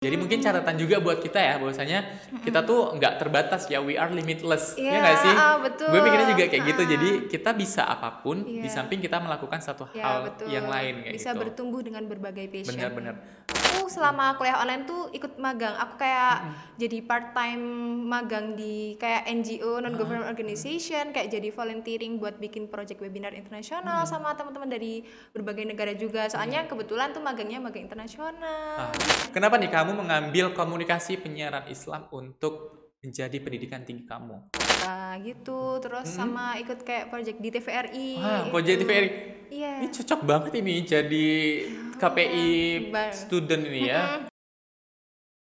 Jadi mungkin catatan juga buat kita ya bahwasanya kita tuh nggak terbatas ya we are limitless Iya, ya nggak sih? ah, betul. Gue mikirnya juga kayak gitu. Ah. Jadi kita bisa apa pun di Iya. samping kita melakukan satu Ya, hal betul. yang lain kayak Bisa gitu. bertumbuh dengan berbagai passion. Benar-benar. Aku selama kuliah online tuh ikut magang. Aku kayak jadi part time magang di kayak NGO non government organization, kayak jadi volunteering buat bikin project webinar internasional sama teman-teman dari berbagai negara juga. Soalnya kebetulan tuh magangnya magang internasional. Ah, Kenapa nih kamu mengambil komunikasi penyiaran Islam untuk menjadi pendidikan tinggi kamu? Nah, gitu. Terus sama ikut kayak project di TVRI. Wah, itu. Project TVRI. Iya. Ini cocok banget ini jadi KPI Bar- student ini ya.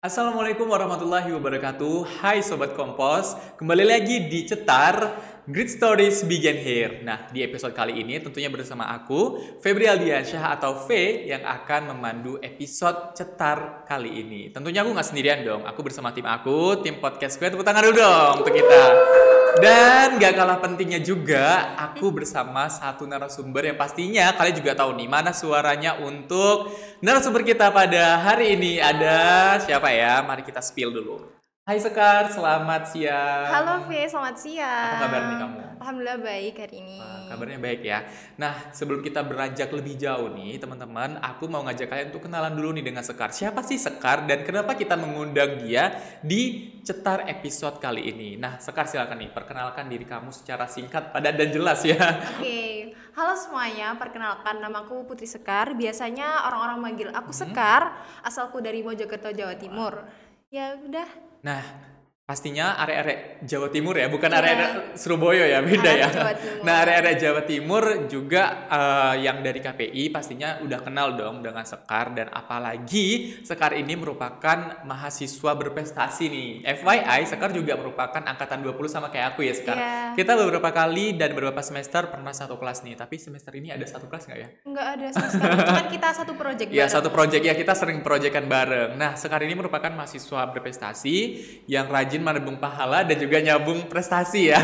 Assalamualaikum warahmatullahi wabarakatuh Hai Sobat Kompos Kembali lagi di Cetar Great Stories Begin Here Nah di episode kali ini tentunya bersama aku Febri Aldiansyah atau V Yang akan memandu episode Cetar kali ini Tentunya aku nggak sendirian dong Aku bersama tim aku Tim podcast gue Tepuk tangan dulu dong untuk kita dan gak kalah pentingnya juga, aku bersama satu narasumber yang pastinya kalian juga tahu nih mana suaranya untuk narasumber kita pada hari ini. Ada siapa ya? Mari kita spill dulu. Hai Sekar, selamat siang. Halo V, selamat siang. Apa kabar nih kamu? Alhamdulillah baik hari ini. Wah, kabarnya baik ya. Nah, sebelum kita beranjak lebih jauh nih, teman-teman, aku mau ngajak kalian untuk kenalan dulu nih dengan Sekar. Siapa sih Sekar dan kenapa kita mengundang dia di Cetar episode kali ini? Nah, Sekar silakan nih perkenalkan diri kamu secara singkat, padat dan jelas ya. Oke, halo semuanya. Perkenalkan, namaku Putri Sekar. Biasanya orang-orang manggil aku Hmm. Sekar. Asalku dari Mojokerto, Jawa Timur. Ya udah. Nah, pastinya area-area Jawa Timur ya, bukan area Surabaya ya, beda Area ya. Jawa Timur. Nah, area-area Jawa Timur juga eh, yang dari KPI pastinya udah kenal dong dengan Sekar dan apalagi Sekar ini merupakan mahasiswa berprestasi nih. FYI, Sekar juga merupakan angkatan 20 sama kayak aku ya, Sekar. Iya. Kita beberapa kali dan beberapa semester pernah satu kelas nih, tapi semester ini ada satu kelas nggak ya? Enggak ada sama sekali. Cuman kita satu project Iya bareng. satu proyek ya kita sering proyekan bareng. Nah sekarang ini merupakan mahasiswa berprestasi yang rajin menabung pahala dan juga nyabung prestasi ya.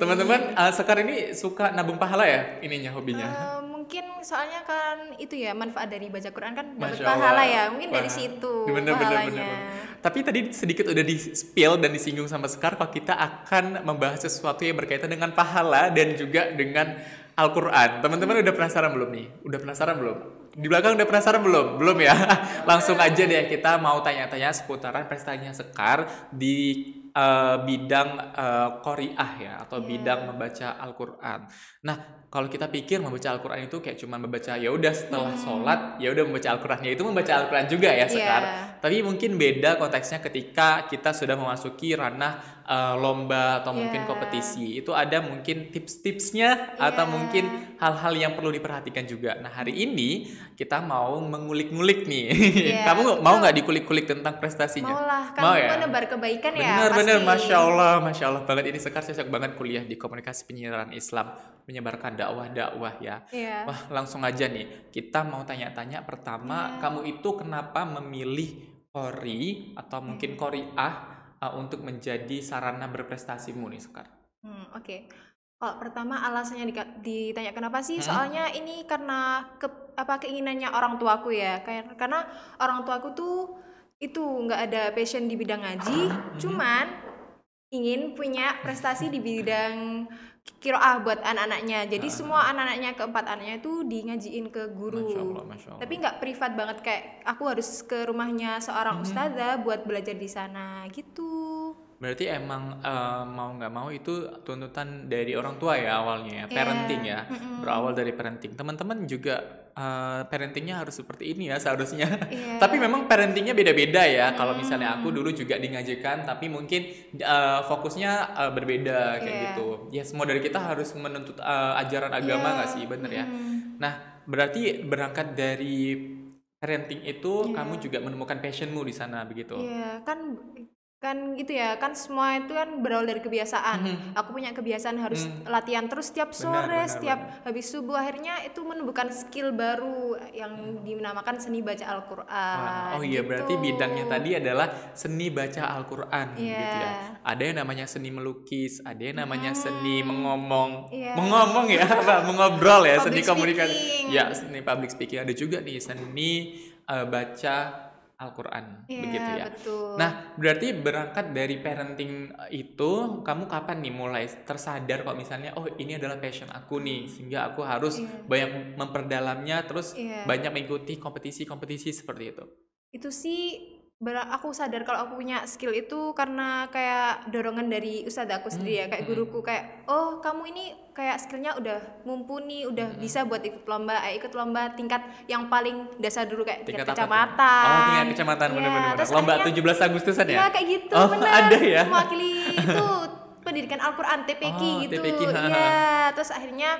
Teman-teman uh, sekarang ini suka nabung pahala ya ininya hobinya. Eh, mungkin soalnya kan itu ya manfaat dari baca Quran kan dapat pahala ya. Mungkin dari Wah, situ Bener, bener, pahalanya. bener, bener. Tapi tadi sedikit udah di spill dan disinggung sama Sekar kalau kita akan membahas sesuatu yang berkaitan dengan pahala dan juga dengan Al-Quran. Teman-teman udah penasaran belum nih? Udah penasaran belum? Di belakang udah penasaran belum? Belum ya? Langsung aja deh kita mau tanya-tanya seputaran prestasinya Sekar di eh, bidang eh, Qoriah ya atau Iya. bidang membaca Al-Quran. Nah, kalau kita pikir membaca Al-Quran itu kayak cuma membaca ya udah setelah sholat ya udah membaca Al-Quran ya itu membaca Al-Quran juga ya Iya. Sekar. Tapi mungkin beda konteksnya ketika kita sudah memasuki ranah uh, lomba atau mungkin Iya. kompetisi. Itu ada mungkin tips-tipsnya atau Iya. mungkin hal-hal yang perlu diperhatikan juga. Nah hari ini kita mau mengulik-ngulik nih. Iya, Kamu mau nggak dikulik-kulik tentang prestasinya? Mau lah, kan Mau ya? menebar kebaikan ya. Bener bener, pasti. masya Allah, masya Allah banget ini Sekar cocok banget kuliah di komunikasi penyiaran Islam menyebarkan dakwah-dakwah ya. Iya. Wah langsung aja nih kita mau tanya-tanya pertama kamu itu kenapa memilih kori atau mungkin koriah uh, untuk menjadi sarana berprestasimu nih Sekar? Hmm, oke. Kalau pertama alasannya ditanya kenapa sih? Hmm? Soalnya ini karena ke, apa keinginannya orang tuaku ya. Kayak karena orang tuaku tuh itu nggak ada passion di bidang ngaji, Hmm. cuman ingin punya prestasi di bidang kiroah buat anak-anaknya. Jadi semua anak-anaknya keempat anaknya itu di ngajiin ke guru. Masya Allah, masya Allah. Tapi nggak privat banget kayak aku harus ke rumahnya seorang Hmm. ustazah buat belajar di sana gitu. Berarti emang uh, mau nggak mau itu tuntutan dari orang tua ya awalnya ya, parenting ya, berawal dari parenting. Teman-teman juga uh, parentingnya harus seperti ini ya seharusnya. Iya. tapi memang parentingnya beda-beda ya. Kalau misalnya aku dulu juga dingajikan, tapi mungkin uh, fokusnya uh, berbeda kayak Iya. gitu. Ya semua dari kita harus menuntut uh, ajaran agama Iya. nggak sih, bener ya? Mm. Nah berarti berangkat dari parenting itu Iya. kamu juga menemukan passionmu di sana begitu. Iya, kan kan gitu ya, kan semua itu kan berawal dari kebiasaan. Aku punya kebiasaan harus latihan terus setiap sore, benar, setiap habis subuh akhirnya itu menumbuhkan skill baru yang dinamakan seni baca Al-Qur'an. Oh iya berarti gitu. bidangnya tadi adalah seni baca Al-Qur'an Iya. gitu ya. Ada yang namanya seni melukis, ada yang namanya seni mengomong. Iya. Mengomong ya, apa? Mengobrol ya, seni Public komunikasi. speaking. Ya, seni public speaking ada juga nih seni eh, baca Al-Qur'an Iya, begitu ya. betul. Nah, berarti berangkat dari parenting eh, itu, kamu kapan nih mulai tersadar kalau misalnya, oh ini adalah passion aku nih, sehingga aku harus Iya. banyak memperdalamnya, terus Iya. banyak mengikuti kompetisi-kompetisi seperti itu. itu sih aku sadar kalau aku punya skill itu karena kayak dorongan dari ustadz aku sendiri ya kayak hmm. guruku kayak oh kamu ini kayak skillnya udah mumpuni udah bisa buat ikut lomba eh, ikut lomba tingkat yang paling dasar dulu kayak tingkat, tuh? kecamatan Oh, tingkat kecamatan Iya, benar-benar. terus Lomba akhirnya- 17 Agustusan ya? Iya kayak gitu Oh, bener ada ya? mewakili itu pendidikan Al-Quran TPQ Oh, gitu TPQ, iya terus akhirnya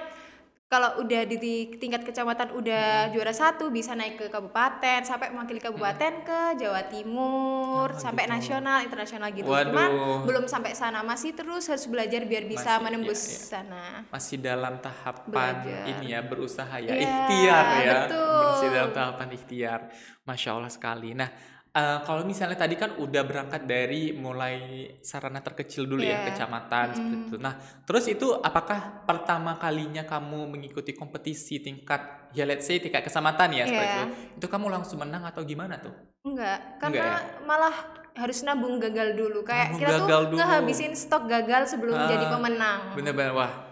kalau udah di tingkat kecamatan udah juara satu bisa naik ke kabupaten sampai mewakili kabupaten ke Jawa Timur Oh, sampai gitu. nasional internasional gitu Waduh. cuman belum sampai sana masih terus harus belajar biar bisa Masih, menembus iya, iya. sana Masih dalam tahapan Belajar. ini ya, berusaha ya, Iya, ikhtiar ya. betul. Masih dalam tahapan ikhtiar. Masya Allah sekali. Nah, eh, kalau misalnya tadi kan udah berangkat dari mulai sarana terkecil dulu ya, Iya. kecamatan seperti itu. Nah, terus itu apakah pertama kalinya kamu mengikuti kompetisi tingkat ya let's say tingkat kecamatan ya seperti Iya. itu? Itu kamu langsung menang atau gimana tuh? Enggak, Enggak karena malah harus nabung gagal dulu. Kayak Nabung kita gagal tuh dulu. ngehabisin stok gagal sebelum Ah, jadi pemenang. Bener-bener wah.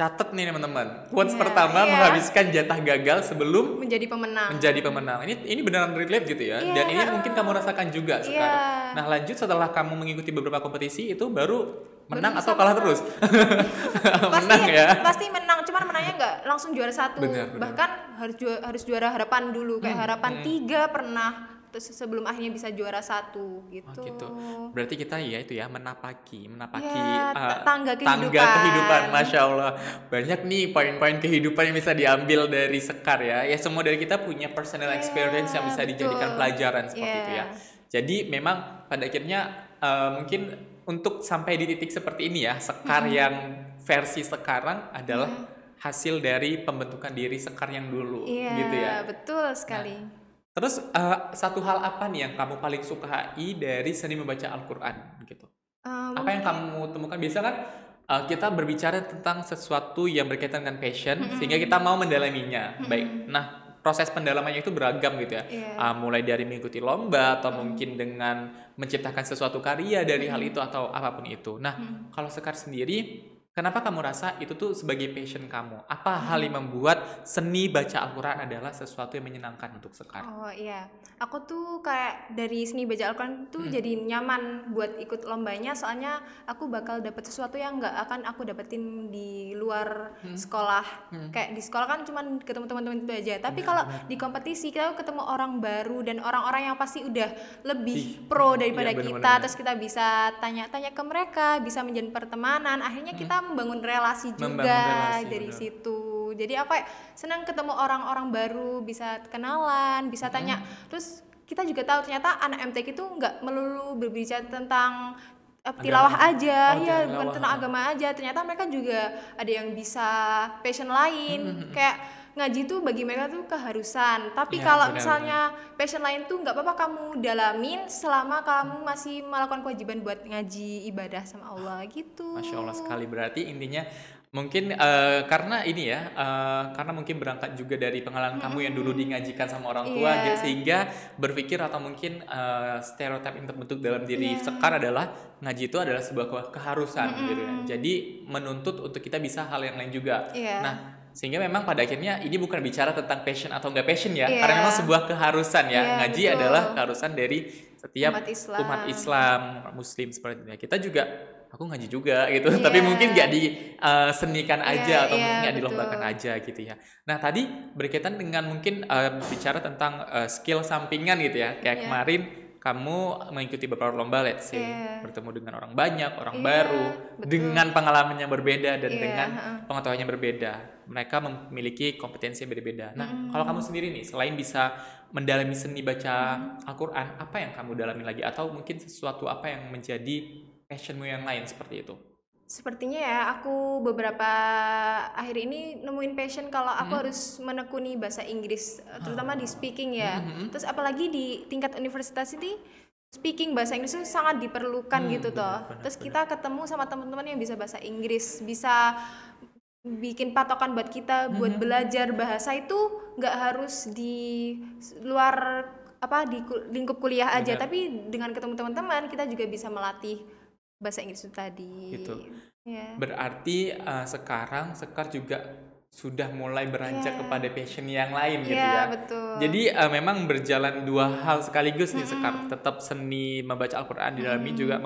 Catet nih teman-teman. Quotes Iya, pertama iya. menghabiskan jatah gagal sebelum Menjadi pemenang. menjadi pemenang. Ini ini beneran relate gitu ya. Iya, Dan ini mungkin kamu rasakan juga Iya. sekarang. Nah, lanjut setelah kamu mengikuti beberapa kompetisi itu baru menang atau kalah menang. terus? pasti menang ya. pasti menang cuman menangnya nggak langsung juara satu Benar, benar. bahkan harus juara, harus juara harapan dulu kayak Hmm, harapan hmm. tiga pernah terus sebelum akhirnya bisa juara satu gitu, Oh, gitu. Berarti kita ya itu ya menapaki, menapaki Ya, uh, ta- tangga tangga kehidupan. kehidupan. Masya Allah. Banyak nih poin-poin kehidupan yang bisa diambil dari Sekar ya. Ya semua dari kita punya personal Iya, experience yang bisa dijadikan betul. pelajaran seperti Iya. itu ya. Jadi memang pada akhirnya uh, mungkin untuk sampai di titik seperti ini ya, Sekar yang versi sekarang adalah hasil dari pembentukan diri Sekar yang dulu iya gitu ya. betul sekali Terus eh, satu hal apa nih yang kamu paling sukai dari seni membaca Al-Qur'an gitu? Eh, Apa yang kamu temukan biasa kan eh, kita berbicara tentang sesuatu yang berkaitan dengan passion sehingga kita mau mendalaminya. Baik. Nah, proses pendalamannya itu beragam gitu ya. Iya. Ah, mulai dari mengikuti lomba atau mungkin dengan menciptakan sesuatu karya dari hal itu atau apa pun itu. Nah, kalau Sekar sendiri Kenapa kamu rasa itu tuh sebagai passion kamu? Apa hal yang membuat seni baca Al-Quran adalah sesuatu yang menyenangkan untuk Sekar? Oh iya, aku tuh kayak dari seni baca Al-Quran tuh Hmm. jadi nyaman buat ikut lombanya soalnya aku bakal dapet sesuatu yang nggak akan aku dapetin di luar Hmm. sekolah. Kayak di sekolah kan cuman ketemu teman-teman itu aja. Tapi kalau di kompetisi kita ketemu orang baru dan orang-orang yang pasti udah lebih Ih, pro daripada iya, kita. bener-bener. Terus kita bisa tanya-tanya ke mereka, bisa menjalin pertemanan. Akhirnya kita membangun relasi juga Hmm. Membangun relasi, dari bener. situ. Jadi apa ya, senang ketemu orang-orang baru, bisa kenalan, bisa tanya. Terus kita juga tahu ternyata anak MTQ itu nggak melulu berbicara tentang tilawah Agama. aja, Oh, ya tilawah. bukan tentang agama aja. Ternyata mereka juga ada yang bisa passion lain, kayak ngaji tuh bagi mereka tuh keharusan. Tapi Iya, kalau benar, misalnya passion lain tuh nggak apa-apa kamu dalamin selama kamu masih melakukan kewajiban buat ngaji ibadah sama Allah gitu. Masya Allah sekali berarti intinya mungkin eh, karena ini ya eh, karena mungkin berangkat juga dari pengalaman kamu yang dulu dingajikan sama orang tua jadi sehingga berpikir atau mungkin eh, stereotip yang terbentuk dalam diri Iya. Sekar adalah ngaji itu adalah sebuah ke- keharusan gitu ya. Jadi menuntut untuk kita bisa hal yang lain juga. Iya. Nah, sehingga memang pada akhirnya ini bukan bicara tentang passion atau enggak passion ya, Iya. karena memang sebuah keharusan ya. Iya, ngaji betul. adalah keharusan dari setiap Umat Islam. umat Islam, muslim seperti itu. Kita juga aku ngaji juga gitu, Iya. tapi mungkin nggak disenikan aja Iya, atau iya, mungkin nggak dilombakan aja gitu ya. Nah tadi berkaitan dengan mungkin eh, bicara tentang eh, skill sampingan gitu ya, kayak Iya. kemarin kamu mengikuti beberapa lomba, let's say Iya. bertemu dengan orang banyak, orang Iya, baru, betul. dengan pengalaman yang berbeda dan Iya, dengan ha-ha. pengetahuan yang berbeda. Mereka memiliki kompetensi yang berbeda. Nah, kalau kamu sendiri nih, selain bisa mendalami seni baca Al-Quran, apa yang kamu dalami lagi? Atau mungkin sesuatu apa yang menjadi passionmu yang lain seperti itu? Sepertinya ya aku beberapa akhir ini nemuin passion kalau aku Hmm. harus menekuni bahasa Inggris eh, terutama di speaking ya. Hmm, hmm. Terus apalagi di tingkat universitas ini speaking bahasa Inggris itu sangat diperlukan Hmm, gitu benar, toh. benar, Terus benar. kita ketemu sama teman-teman yang bisa bahasa Inggris, bisa bikin patokan buat kita buat Hmm. belajar bahasa itu nggak harus di luar apa di lingkup kuliah aja Benar. tapi dengan ketemu teman-teman kita juga bisa melatih bahasa Inggris itu tadi Gitu. ya Berarti eh, sekarang Sekar juga sudah mulai beranjak Iya. kepada passion yang lain gitu Iya, ya. betul Jadi eh, memang berjalan dua hal sekaligus nih Sekar. Tetap seni membaca Al-Qur'an di dalamnya juga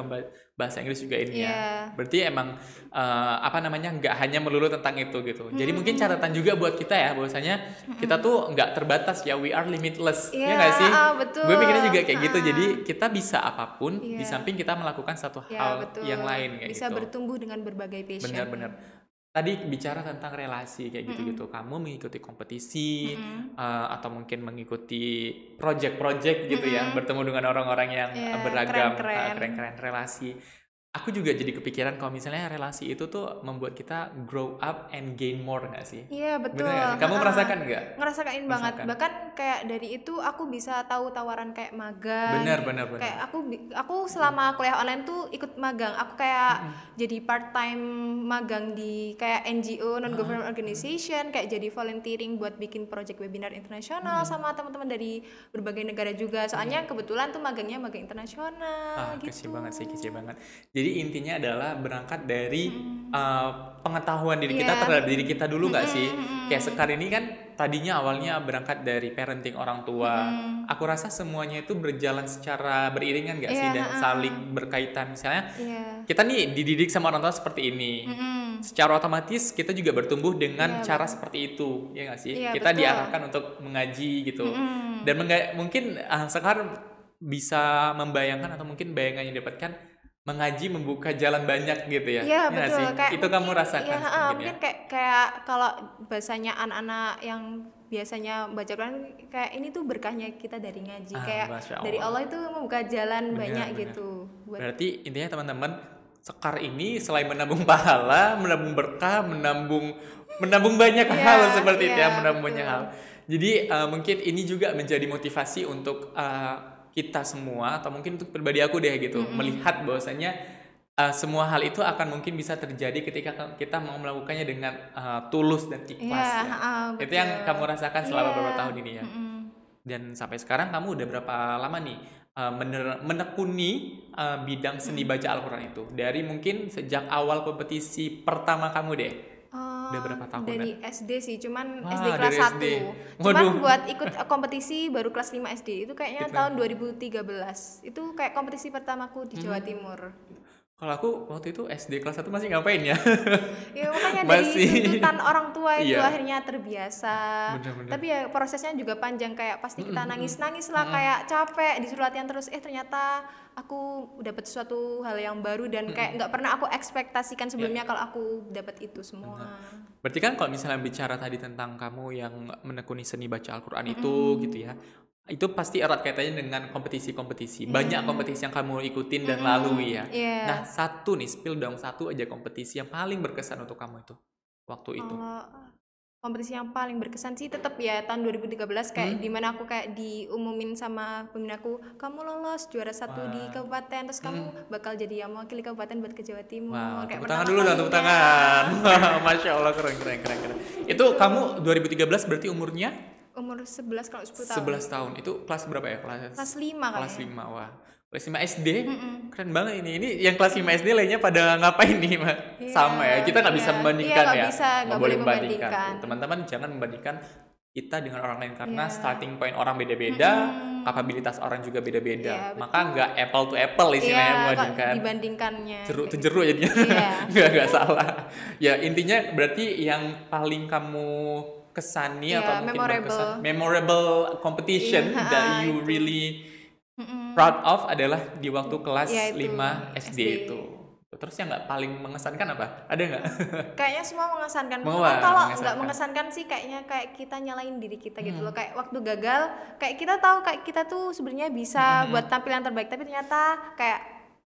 bahasa Inggris juga ini ya. Iya. Berarti emang eh, apa namanya nggak hanya melulu tentang itu gitu. Jadi mungkin catatan juga buat kita ya bahwasanya kita tuh nggak terbatas ya we are limitless. Iya, ya nggak sih? ah, betul. Gue pikirnya juga kayak gitu. Jadi kita bisa apa pun di Iya. samping kita melakukan satu ya hal betul yang lain kayak bisa gitu. bertumbuh dengan berbagai passion Benar-benar. Tadi bicara tentang relasi kayak gitu-gitu. Kamu mengikuti kompetisi eh, atau mungkin mengikuti project-project gitu ya, bertemu dengan orang-orang yang Iya, beragam, eh, keren-keren. keren-keren relasi. Aku juga jadi kepikiran kalau misalnya relasi itu tuh membuat kita grow up and gain more nggak sih? Iya betul. Bener sih? Kamu merasakan nggak? Ngerasain banget. Bahkan kayak dari itu aku bisa tahu tawaran kayak magang. Benar, benar, benar. Kayak aku aku selama kuliah online tuh ikut magang. Aku kayak jadi part time magang di kayak NGO non government organization kayak jadi volunteering buat bikin project webinar internasional sama teman-teman dari berbagai negara juga. Soalnya kebetulan tuh magangnya magang internasional Ah, gitu. banget sih, kece banget. Jadi intinya adalah berangkat dari uh, pengetahuan diri kita Iya. terhadap diri kita dulu nggak sih? Kayak Sekar ini kan tadinya awalnya berangkat dari parenting orang tua. Aku rasa semuanya itu berjalan secara beriringan nggak sih Iya, dan saling berkaitan. Misalnya Iya. kita nih dididik sama orang tua seperti ini. Mm-mm. Secara otomatis kita juga bertumbuh dengan cara seperti itu, ya nggak sih? Iya, kita betul. diarahkan untuk mengaji gitu. Dan mengga- mungkin uh, Sekar bisa membayangkan atau mungkin bayangan yang didapatkan mengaji membuka jalan banyak gitu ya. Iya nggak betul. sih? Kayak itu kamu mungkin- rasakan iya, mungkin ah, ya. mungkin kayak kayak kalau bahasanya anak-anak yang biasanya baca Quran kayak ini tuh berkahnya kita dari ngaji Ah, kayak Masya dari Allah. Allah itu membuka jalan Benar, banyak benar. gitu buat Berarti intinya teman-teman Sekar ini selain menabung pahala, menabung berkah, menabung menabung banyak Iya, hal seperti itu ya, iya, menabung banyak betul. hal. Jadi uh, mungkin ini juga menjadi motivasi untuk uh, kita semua atau mungkin untuk pribadi aku deh gitu, melihat bahwasanya uh, semua hal itu akan mungkin bisa terjadi ketika kita mau melakukannya dengan uh, tulus dan ikhlas. Iya, ya. ah, Itu yang kamu rasakan selama Iya. beberapa tahun ini ya. Mm-mm. Dan sampai sekarang kamu udah berapa lama nih uh, mener- menekuni uh, bidang seni baca Al-Quran itu? Dari mungkin sejak awal kompetisi pertama kamu deh. Udah berapa tahun Dari SD sih, cuman Wah, SD kelas dari 1. SD. Cuman Waduh. buat ikut kompetisi baru kelas 5 SD. Itu kayaknya Gitu. tahun 2013. Itu kayak kompetisi pertamaku di Hmm. Jawa Timur. Kalau aku waktu itu SD kelas 1 masih ngapain ya? Ya makanya Masih. dari tuntutan orang tua itu Iya. akhirnya terbiasa. Bener-bener. Tapi ya prosesnya juga panjang kayak pasti kita nangis-nangis lah kayak capek disuruh latihan terus eh ternyata aku dapat sesuatu hal yang baru dan kayak nggak pernah aku ekspektasikan sebelumnya kalau aku dapat itu semua. Berarti kan kalau misalnya bicara tadi tentang kamu yang menekuni seni baca Al-Quran itu gitu ya. Itu pasti erat kaitannya dengan kompetisi-kompetisi. Banyak kompetisi yang kamu ikutin dan lalui ya. Iya. Nah, satu nih, spill dong satu aja kompetisi yang paling berkesan untuk kamu itu waktu itu. Kalau kompetisi yang paling berkesan sih tetap ya tahun 2013 kayak Hmm. di mana aku kayak diumumin sama pemimpin aku kamu lolos juara satu di kabupaten terus kamu bakal jadi yang mewakili kabupaten buat ke Jawa Timur Hmm. Wah, kayak tepuk tangan dulu dong, tepuk tangan. Masya Allah, keren, keren, keren, keren. Itu kamu 2013 berarti umurnya umur 11 kalau 10 tahun 11 tahun. Itu kelas berapa ya? Kelas kelas 5 kelas kayaknya 5, wah. Kelas 5 SD, keren banget ini. Ini yang kelas 5 SD lainnya pada ngapain nih, Mbak? Iya, Sama ya, kita nggak bisa iya. membandingkan nggak ya. bisa, nggak boleh membandingkan. Teman-teman jangan membandingkan kita dengan orang lain karena Iya. starting point orang beda-beda, kapabilitas orang juga beda-beda. Iya, Maka nggak apple to apple istilahnya iya kok membandingkan. dibandingkannya jeruk kayak jeruk jadinya Iya. nggak nggak salah ya intinya berarti yang paling kamu kesani Iya, atau mungkin memorable. berkesan memorable competition Iya, that ha, you itu. really Mm-mm. proud of adalah di waktu kelas Iya, itu, 5 SD, SD. itu terus yang nggak paling mengesankan apa ada nggak kayaknya semua mengesankan lah, kalau nggak mengesankan sih kayaknya kayak kita nyalain diri kita gitu Hmm. loh kayak waktu gagal kayak kita tahu kayak kita tuh sebenarnya bisa Hmm. buat tampil yang terbaik tapi ternyata kayak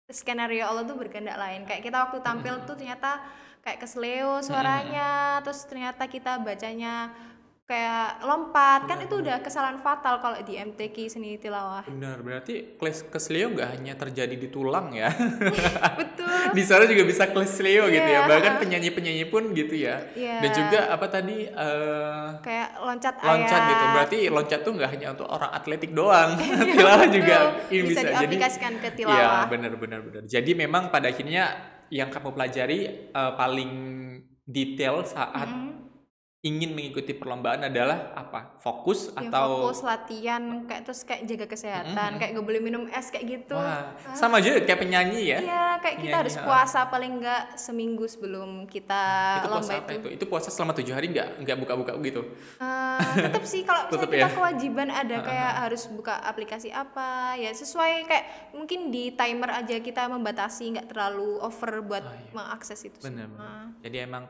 skenario Allah tuh berkehendak lain kayak kita waktu tampil Hmm. tuh ternyata kayak kesleo suaranya terus ternyata kita bacanya kayak lompat kan Iya, itu udah kesalahan fatal kalau di MTQ seni tilawah Benar, berarti kles kesleo nggak hanya terjadi di tulang ya. betul di sana juga bisa kesleo gitu ya. Iya. Bahkan penyanyi-penyanyi pun gitu ya. Iya. Dan juga apa tadi eh, kayak loncat loncat ayat gitu. Berarti loncat tuh nggak hanya untuk orang atletik doang. tilawah juga ini bisa, bisa. Jadi diaplikasikan ke Iya, tilawah benar benar benar. Jadi memang pada akhirnya yang kamu pelajari eh, paling detail saat ingin mengikuti perlombaan adalah apa? Fokus Ya, atau fokus latihan kayak terus kayak jaga kesehatan kayak nggak boleh minum es kayak gitu Wah, sama aja kayak penyanyi ya. Iya, kayak kita Penyanyi, harus ha. puasa paling nggak seminggu sebelum kita itu puasa lomba apa itu. itu? Itu puasa selama tujuh hari nggak nggak buka-buka gitu? Eh, tetap sih kalau misalnya kita ya. kewajiban ada kayak harus buka aplikasi apa ya sesuai kayak mungkin di timer aja kita membatasi nggak terlalu over buat mengakses itu Benar, semua. benar. Jadi emang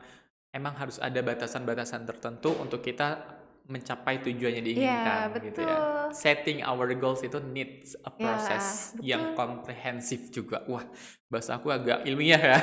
emang harus ada batasan-batasan tertentu untuk kita mencapai tujuannya diinginkan Iya, gitu ya. betul. Setting our goals itu needs a Ya, process betul. yang komprehensif juga. Wah, bahasa aku agak ilmiah ya. Ya.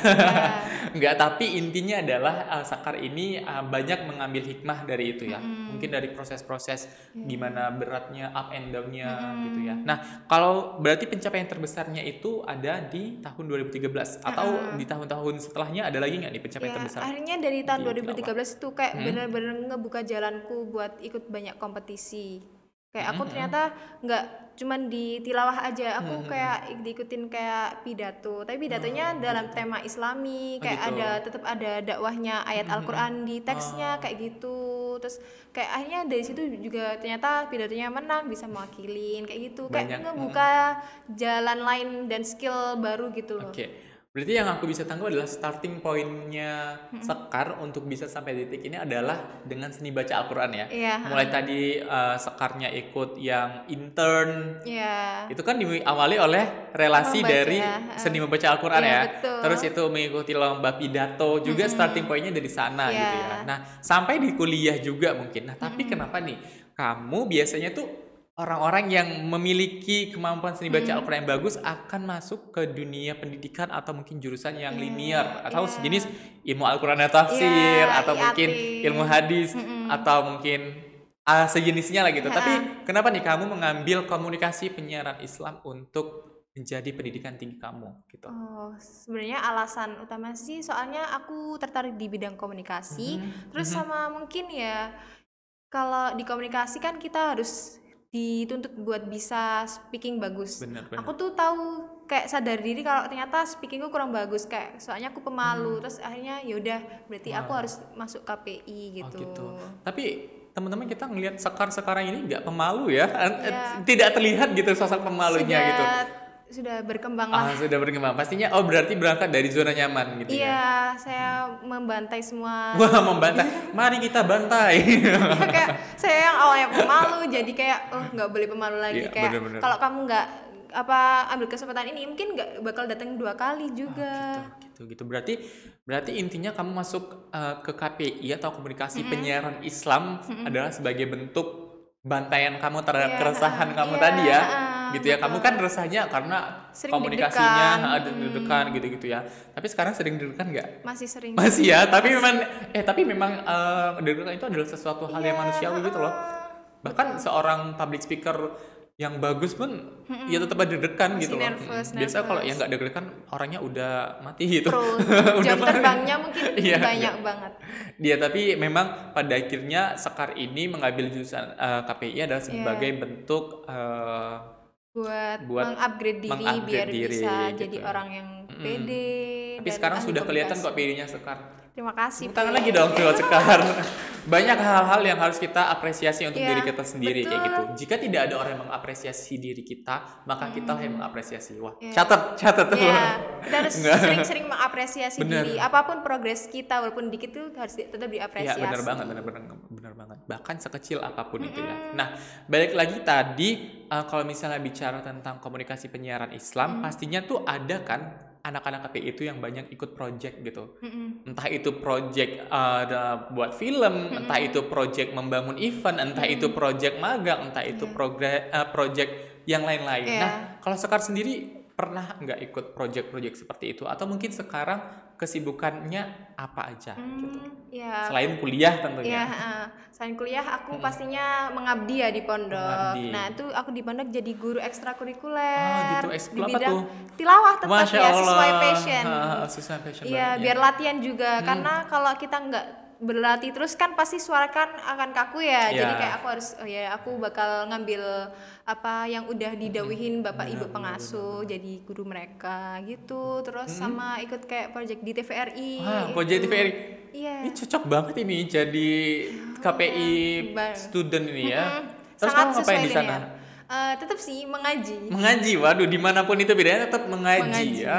Enggak, tapi intinya adalah uh, Sakar ini uh, banyak mengambil hikmah dari itu ya. Mungkin dari proses-proses Iya. gimana beratnya up and down-nya gitu ya. Nah, kalau berarti pencapaian terbesarnya itu ada di tahun 2013 atau di tahun-tahun setelahnya ada lagi nggak nih pencapaian Ya, terbesar? akhirnya dari tahun di 2013 itu kayak bener-bener ngebuka jalanku buat ikut banyak kompetisi. Kayak aku ternyata nggak cuman di tilawah aja, aku kayak ik- diikutin kayak pidato. Tapi pidatonya dalam tema Islami, Oh, kayak gitu. ada tetap ada dakwahnya ayat Al-Qur'an di teksnya kayak gitu. Terus kayak akhirnya dari situ juga ternyata pidatonya menang, bisa mewakilin kayak gitu. Banyak, Kayak ngebuka jalan lain dan skill baru gitu loh. Oke. Berarti yang aku bisa tangkap adalah starting pointnya Sekar untuk bisa sampai titik ini adalah dengan seni baca Al-Quran ya. Iya. Mulai tadi uh, Sekarnya ikut yang intern, Iya. itu kan diawali oleh relasi Membaca, dari ha. seni membaca Al-Quran Iya, ya. betul. Terus itu mengikuti lomba pidato juga starting pointnya dari sana Iya. gitu ya. Nah sampai di kuliah juga mungkin. Nah tapi kenapa nih kamu biasanya tuh orang-orang yang memiliki kemampuan seni baca Al-Quran yang bagus akan masuk ke dunia pendidikan atau mungkin jurusan yang linear atau iya. sejenis ilmu Al-Quran dan tafsir Iya, atau mungkin ilmu hadis atau mungkin ah, sejenisnya lah gitu. Tapi kenapa nih kamu mengambil komunikasi penyiaran Islam untuk menjadi pendidikan tinggi kamu gitu? Oh, sebenarnya alasan utama sih soalnya aku tertarik di bidang komunikasi. Mhm, Terus sama mungkin ya kalau di komunikasi kan kita harus dituntut buat bisa speaking bagus. Benar, benar. Aku tuh tahu kayak sadar diri kalau ternyata speakingku kurang bagus kayak soalnya aku pemalu. Terus akhirnya ya udah berarti aku harus masuk KPI Oh gitu. gitu. Tapi teman-teman kita ngelihat Sekar sekarang ini nggak pemalu ya, Iya. tidak terlihat gitu sosok pemalunya sudah gitu. Sudah berkembang lah. Ah sudah berkembang. Pastinya oh berarti berangkat dari zona nyaman gitu ya. Iya, saya membantai semua Wah membantai. Mari kita bantai. Ya, kayak saya yang awalnya pemalu jadi kayak oh nggak boleh pemalu lagi Iya, kayak kalau kamu nggak apa ambil kesempatan ini mungkin nggak bakal datang dua kali juga gitu gitu berarti berarti intinya kamu masuk uh, ke KPI atau komunikasi penyiaran Islam adalah sebagai bentuk bantaian kamu terhadap Iya, keresahan kamu iya, tadi ya ah, gitu ya. Kamu kan resahnya karena Sering komunikasinya ada deg-degan gitu-gitu ya. Tapi sekarang sering deg-degan nggak? Masih sering. Masih ya tapi memang eh tapi memang uh, deg-degan itu adalah sesuatu hal yang Iya, manusiawi gitu loh. Bahkan seorang public speaker yang bagus pun ya tetap ada deg-degan Masih gitu loh. nervous, Mm, biasa kalau yang nggak deg-degan orangnya udah mati gitu. Udah jam terbangnya mungkin Iya, banyak banget. Dia tapi memang pada akhirnya Sekar ini mengambil jurusan uh, KPI adalah sebagai bentuk uh, buat, Buat mengupgrade diri mengupgrade biar diri, bisa gitu. jadi orang yang pede tapi sekarang sudah kelihatan kok PD-nya Sekar terima kasih tangan lagi dong buat Sekar. Banyak hal-hal yang harus kita apresiasi untuk Iya, diri kita sendiri kayak betul. gitu. Jika tidak ada orang yang mengapresiasi diri kita, maka kita lah yang mengapresiasi. Wah, Iya. catat, catat tuh. Iya, kita harus sering-sering mengapresiasi Bener. diri. Apa pun progres kita, walaupun dikit tuh harus di- tetap Iya diapresiasi. benar banget, benar benar benar banget. Bahkan sekecil apa pun itu ya. Nah, balik lagi tadi uh, kalau misalnya bicara tentang komunikasi penyiaran Islam, pastinya tuh ada kan anak-anak KPI itu yang banyak ikut project gitu. Mm-mm. entah itu project uh, ada buat film, entah itu project membangun event, entah itu project magang, entah itu progre- uh, project yang lain-lain. Iya. Nah, kalau Sekar sendiri pernah nggak ikut project-project seperti itu atau mungkin sekarang kesibukannya apa aja gitu Hmm, ya. selain kuliah Ya, tentunya heeh. selain kuliah aku pastinya mengabdi ya di pondok. Mengabdi. Nah, itu aku di pondok jadi guru ekstrakurikuler. Ah, gitu. di Ekskul bidang tuh? tilawah tetap Masya ya Allah sesuai passion. Ah, sesuai passion Iya, ya. biar latihan juga karena kalau kita nggak berlatih terus kan pasti suara kan akan kaku ya. Jadi Iya. kayak aku harus oh ya aku bakal ngambil apa yang udah didawihin Bapak Ibu pengasuh jadi guru mereka gitu. Terus sama ikut kayak project di TVRI. Wah, itu. project TVRI. Iya. Ini cocok banget ini jadi KPI Bar- student ini ya. Terus sangat kamu ngapain di sana? linear. Eh, tetap sih mengaji. Mengaji, waduh di mana pun itu bedanya tetap mengaji, Mengaji. ya.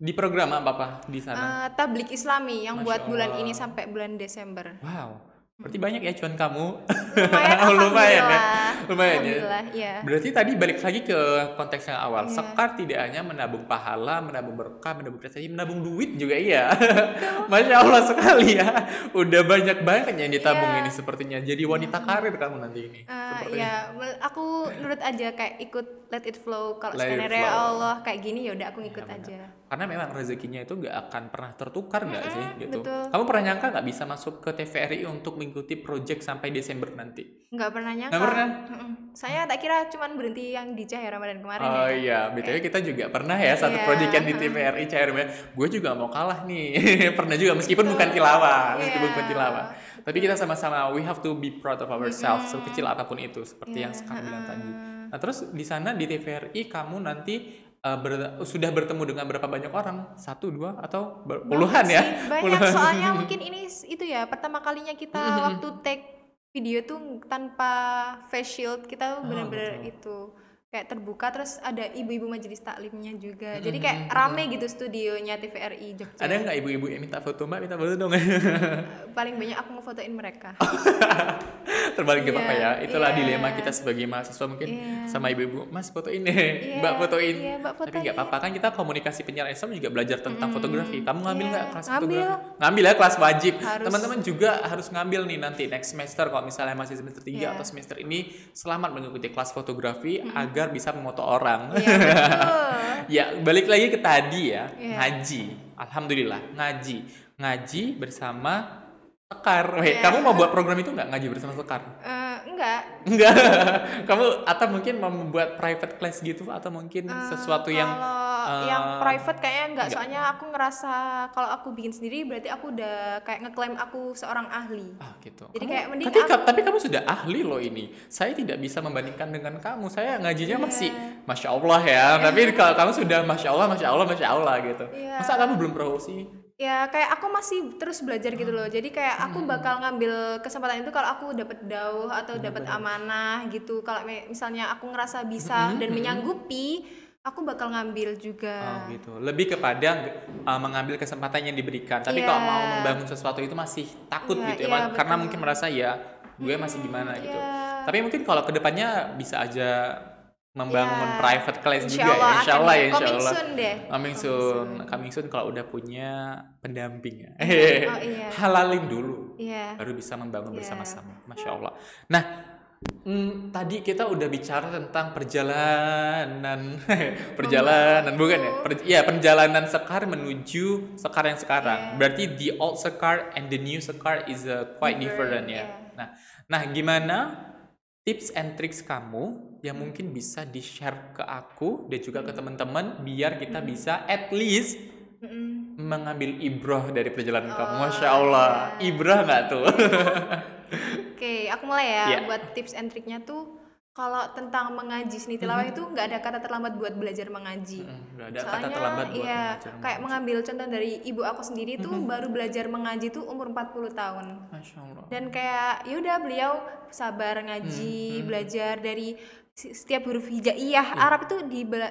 Di program apa apa di sana? Eh, tablik Islami yang Masya buat bulan Allah. ini sampai bulan Desember. wow, berarti banyak ya cuan kamu. Lumayan, Oh, lumayan ya, lumayan ya. Iya. Berarti tadi balik lagi ke konteks yang awal. Iya. Sekar tidak hanya menabung pahala, menabung berkah, menabung prestasi, menabung duit juga iya. Masya Allah sekali ya. Udah banyak banget yang ditabung Iya. ini sepertinya. Jadi wanita karir kamu nanti ini. Sepertinya. ya, aku nurut aja kayak ikut let it flow. Kalau skenario. Allah kayak gini ya udah aku ngikut Iya, benar. aja. Karena memang rezekinya itu nggak akan pernah tertukar nggak sih gitu. betul. Kamu pernah nyangka nggak bisa masuk ke TVRI untuk mengikuti project sampai Desember nanti? Nggak pernah nyangka. Nggak pernah? Saya tak kira cuman berhenti yang di Cahaya Ramadan kemarin Oh ya. iya, btw kita juga pernah ya satu Iya. project yang di TVRI CRM. Gue juga mau kalah nih. pernah juga meskipun bukan tilawah, meskipun Iya. bukan tilawah. Tapi kita sama-sama we have to be proud of ourselves sekecil apa pun itu seperti yang Iya, sekarang bilang tadi. Nah, terus di sana di TVRI kamu nanti uh, ber- sudah bertemu dengan berapa banyak orang? Satu, dua, atau puluhan ya? Banyak Puluhan. soalnya mungkin ini itu ya pertama kalinya kita waktu take video tuh tanpa face shield kita tuh Oh, betul. itu kayak terbuka terus ada ibu-ibu majelis taklimnya juga jadi kayak rame gitu studionya TVRI Jogja Ada nggak ibu-ibu yang minta foto mbak? Minta foto dong. paling banyak aku ngefotoin mereka Terbalik ke apa Iya, ya? Itulah iya. dilema kita sebagai mahasiswa mungkin Iya. sama ibu-ibu, Mas fotoin deh, Iya, Mbak fotoin. iya, Mbak Tapi nggak apa-apa kan kita komunikasi penyiaran Islam juga belajar tentang fotografi. Kamu ngambil Iya, nggak kelas ngambil. fotografi? Ngambil ya kelas wajib. Teman-teman juga harus ngambil nih nanti next semester kalau misalnya masih semester 3 Iya. atau semester ini selamat mengikuti kelas fotografi agar bisa memoto orang. Betul. ya, balik lagi ke tadi ya, Iya. ngaji. Alhamdulillah, ngaji. Ngaji bersama Sekar. Weh, Iya. kamu mau buat program itu nggak ngaji bersama Sekar? Eh, enggak Enggak. Kamu atau mungkin mau membuat private class gitu atau mungkin sesuatu yang kalau yang private kayaknya enggak, enggak. soalnya aku ngerasa kalau aku bikin sendiri berarti aku udah kayak ngeklaim aku seorang ahli ah gitu. Jadi Kamu- kayak mending tapi, aku- tapi kamu sudah ahli loh ini. Saya tidak bisa membandingkan dengan kamu. Saya ngajinya Iya. masih masya Allah ya. Tapi kalau kamu sudah masya Allah, masya Allah, masya Allah gitu. Iya. Masa kamu belum promosi? ya kayak aku masih terus belajar gitu loh jadi kayak Hmm. aku bakal ngambil kesempatan itu kalau aku dapat dauh atau dapat amanah gitu kalau misalnya aku ngerasa bisa Hmm, dan menyanggupi aku bakal ngambil juga Oh gitu. Lebih kepada uh, mengambil kesempatan yang diberikan. Tapi Iya. kalau mau membangun sesuatu itu masih takut Iya, gitu ya, iya, karena betul. mungkin merasa ya gue masih gimana gitu. Iya. Tapi mungkin kalau ke depannya bisa aja membangun Ya, private class insya juga ya, Allah insya Allah ya. ya, insya Coming Allah. soon deh. Coming soon, coming soon kalau udah punya pendamping ya. Oh, iya. Halalin dulu, Iya. baru bisa membangun Iya. bersama-sama. Masya Allah. Nah, mm, tadi kita udah bicara tentang perjalanan, perjalanan bukan ya? Per- Iya, perjalanan Sekar menuju Sekar yang sekarang. Iya. Berarti the old Sekar and the new Sekar is uh, quite different, Different, ya. iya. Nah, nah gimana tips and tricks kamu yang mungkin bisa di-share ke aku dan juga ke teman-teman biar kita bisa at least Mm-mm. mengambil ibroh dari perjalanan kamu. Oh, Masya Allah, iya. ibroh nggak tuh? Oke, aku mulai ya Iya. buat tips and triknya tuh kalau tentang mengaji seni tilawah itu nggak ada kata terlambat buat belajar mengaji. Mm, ada kata Soalnya terlambat buat iya, belajar kayak mengaji. mengambil contoh dari ibu aku sendiri tuh baru belajar mengaji tuh umur 40 tahun. Masya Allah. Dan kayak yaudah beliau sabar Hmm, ngaji, belajar dari setiap huruf hijaiyah Iya. Arab itu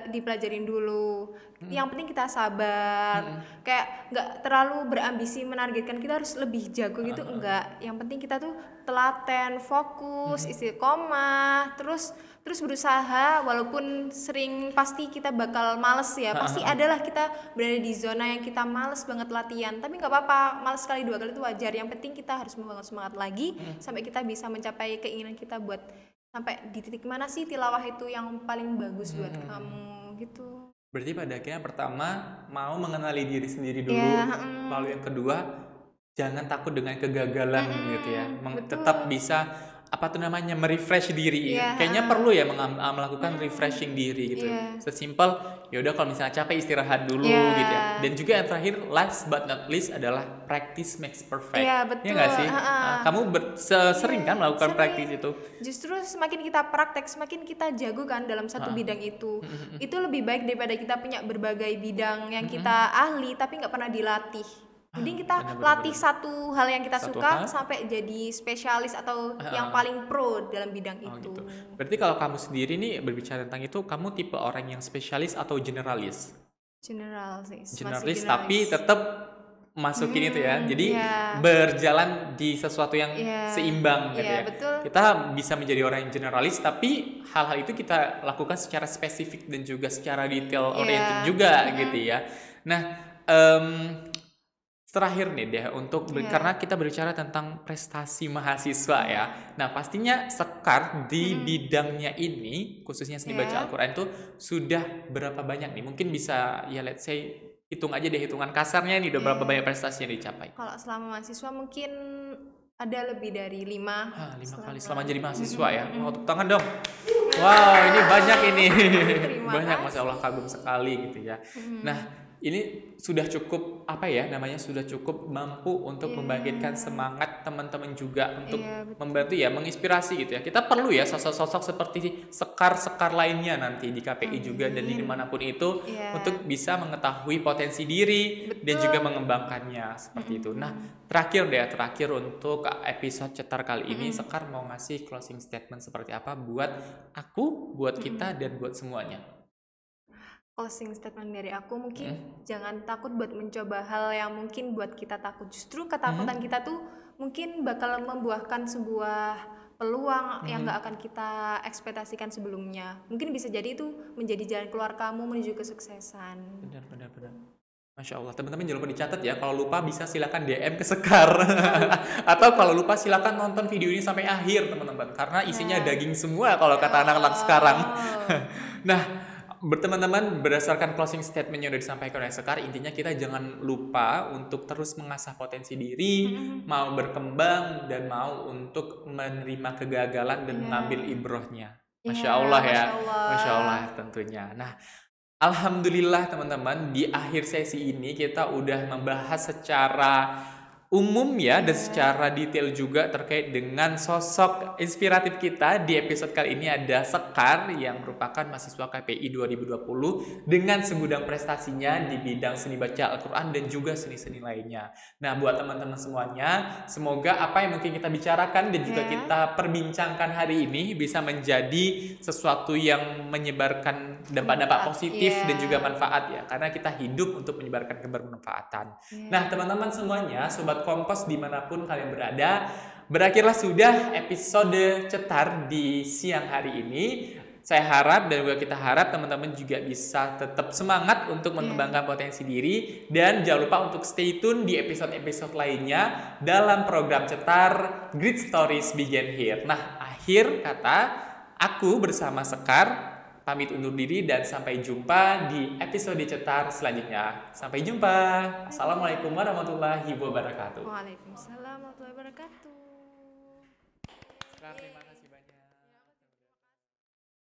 dipelajarin dulu. Hmm. Yang penting kita sabar. Kayak nggak terlalu berambisi menargetkan kita harus lebih jago gitu enggak. Yang penting kita tuh telaten, fokus, Hmm. istiqomah, terus terus berusaha walaupun sering pasti kita bakal males ya. Pasti adalah kita berada di zona yang kita males banget latihan. Tapi nggak apa-apa, males sekali dua kali itu wajar. Yang penting kita harus membangun semangat lagi sampai kita bisa mencapai keinginan kita buat sampai di titik mana sih tilawah itu yang paling bagus buat kamu gitu. Berarti pada akhirnya pertama mau mengenali diri sendiri dulu, Iya, mm. lalu yang kedua jangan takut dengan kegagalan Mm-mm, gitu ya, Meng- betul. tetap bisa apa tuh namanya merefresh diri. Iya, Kayaknya perlu ya melakukan refreshing diri gitu. Iya. Sesimpel ya udah kalau misalnya capek istirahat dulu Iya. gitu ya. Dan juga yang terakhir last but not least adalah practice makes perfect. Iya, betul. Ya nggak sih? Ha-ha. Ah, kamu ber- se- sering kan melakukan sering. practice itu? Justru semakin kita praktek, semakin kita jago kan dalam satu bidang itu. Itu lebih baik daripada kita punya berbagai bidang yang kita ahli tapi nggak pernah dilatih. Mending kita benar, benar, latih satu hal yang kita Satu suka hal. sampai jadi spesialis atau yang paling pro dalam bidang Oh itu. gitu. Berarti kalau kamu sendiri nih berbicara tentang itu, kamu tipe orang yang spesialis atau generalis? General sih. masih Generalis tapi generalis. tetap masukin itu ya. Jadi iya. berjalan di sesuatu yang Iya. seimbang gitu Iya, ya. betul. Kita bisa menjadi orang yang generalis tapi hal-hal itu kita lakukan secara spesifik dan juga secara detail Iya. oriented juga gitu ya. Nah, em, terakhir nih deh untuk Iya. karena kita berbicara tentang prestasi mahasiswa ya. Nah, pastinya Sekar di bidangnya ini khususnya seni baca Iya. Al-Qur'an itu sudah berapa banyak nih? Mungkin bisa ya let's say hitung aja deh hitungan kasarnya nih udah berapa Iya. banyak prestasi yang dicapai. Kalau selama mahasiswa mungkin ada lebih dari lima. Ah, lima Selama- kali selama jadi mahasiswa ya. Wow, tepuk tangan dong. Wow, ini banyak ini. Terima banyak kasih. Masya Allah kagum sekali gitu ya. Nah, ini sudah cukup apa ya namanya sudah cukup mampu untuk membangkitkan semangat teman-teman juga untuk Iya, betul. membantu ya menginspirasi gitu ya. Kita perlu ya sosok-sosok seperti sekar-sekar lainnya nanti di KPI juga dan di di mana pun itu Iya. untuk bisa mengetahui potensi diri dan juga mengembangkannya seperti itu. Nah, terakhir deh terakhir untuk episode cetar kali ini Sekar mau ngasih closing statement seperti apa buat aku, buat kita dan buat semuanya. Closing statement dari aku mungkin jangan takut buat mencoba hal yang mungkin buat kita takut justru ketakutan kita tuh mungkin bakal membuahkan sebuah peluang yang gak akan kita ekspektasikan sebelumnya mungkin bisa jadi itu menjadi jalan keluar kamu menuju kesuksesan Benar, benar, benar. Masya Allah, teman-teman jangan lupa dicatat ya. Kalau lupa bisa silakan DM ke Sekar. Atau kalau lupa silakan nonton video ini sampai akhir teman-teman. Karena isinya daging semua kalau kata anak-anak sekarang. nah, berteman-teman berdasarkan closing statement yang sudah disampaikan oleh Sekar, intinya kita jangan lupa untuk terus mengasah potensi diri, mau berkembang dan mau untuk menerima kegagalan dan mengambil ibrohnya. Masya Iya, Allah ya, Masya Allah. Masya Allah tentunya. Nah, Alhamdulillah teman-teman di akhir sesi ini kita udah membahas secara umum ya dan secara detail juga terkait dengan sosok inspiratif kita di episode kali ini ada Sekar yang merupakan mahasiswa KPI 2020 dengan segudang prestasinya di bidang seni baca Al-Quran dan juga seni-seni lainnya. Nah buat teman-teman semuanya semoga apa yang mungkin kita bicarakan dan juga Ya. kita perbincangkan hari ini bisa menjadi sesuatu yang menyebarkan dampak-dampak positif iya. dan juga manfaat ya karena kita hidup untuk menyebarkan kebermanfaatan. Iya. Nah, teman-teman semuanya, sobat Kompos di mana pun kalian berada, berakhirlah sudah episode cetar di siang hari ini. Saya harap dan juga kita harap teman-teman juga bisa tetap semangat untuk mengembangkan potensi diri dan jangan lupa untuk stay tune di episode-episode lainnya dalam program cetar Great Stories Begin Here. Nah, akhir kata aku bersama Sekar pamit undur diri dan sampai jumpa di episode cetar selanjutnya. Sampai jumpa. Assalamualaikum warahmatullahi wabarakatuh. Waalaikumsalam warahmatullahi wabarakatuh.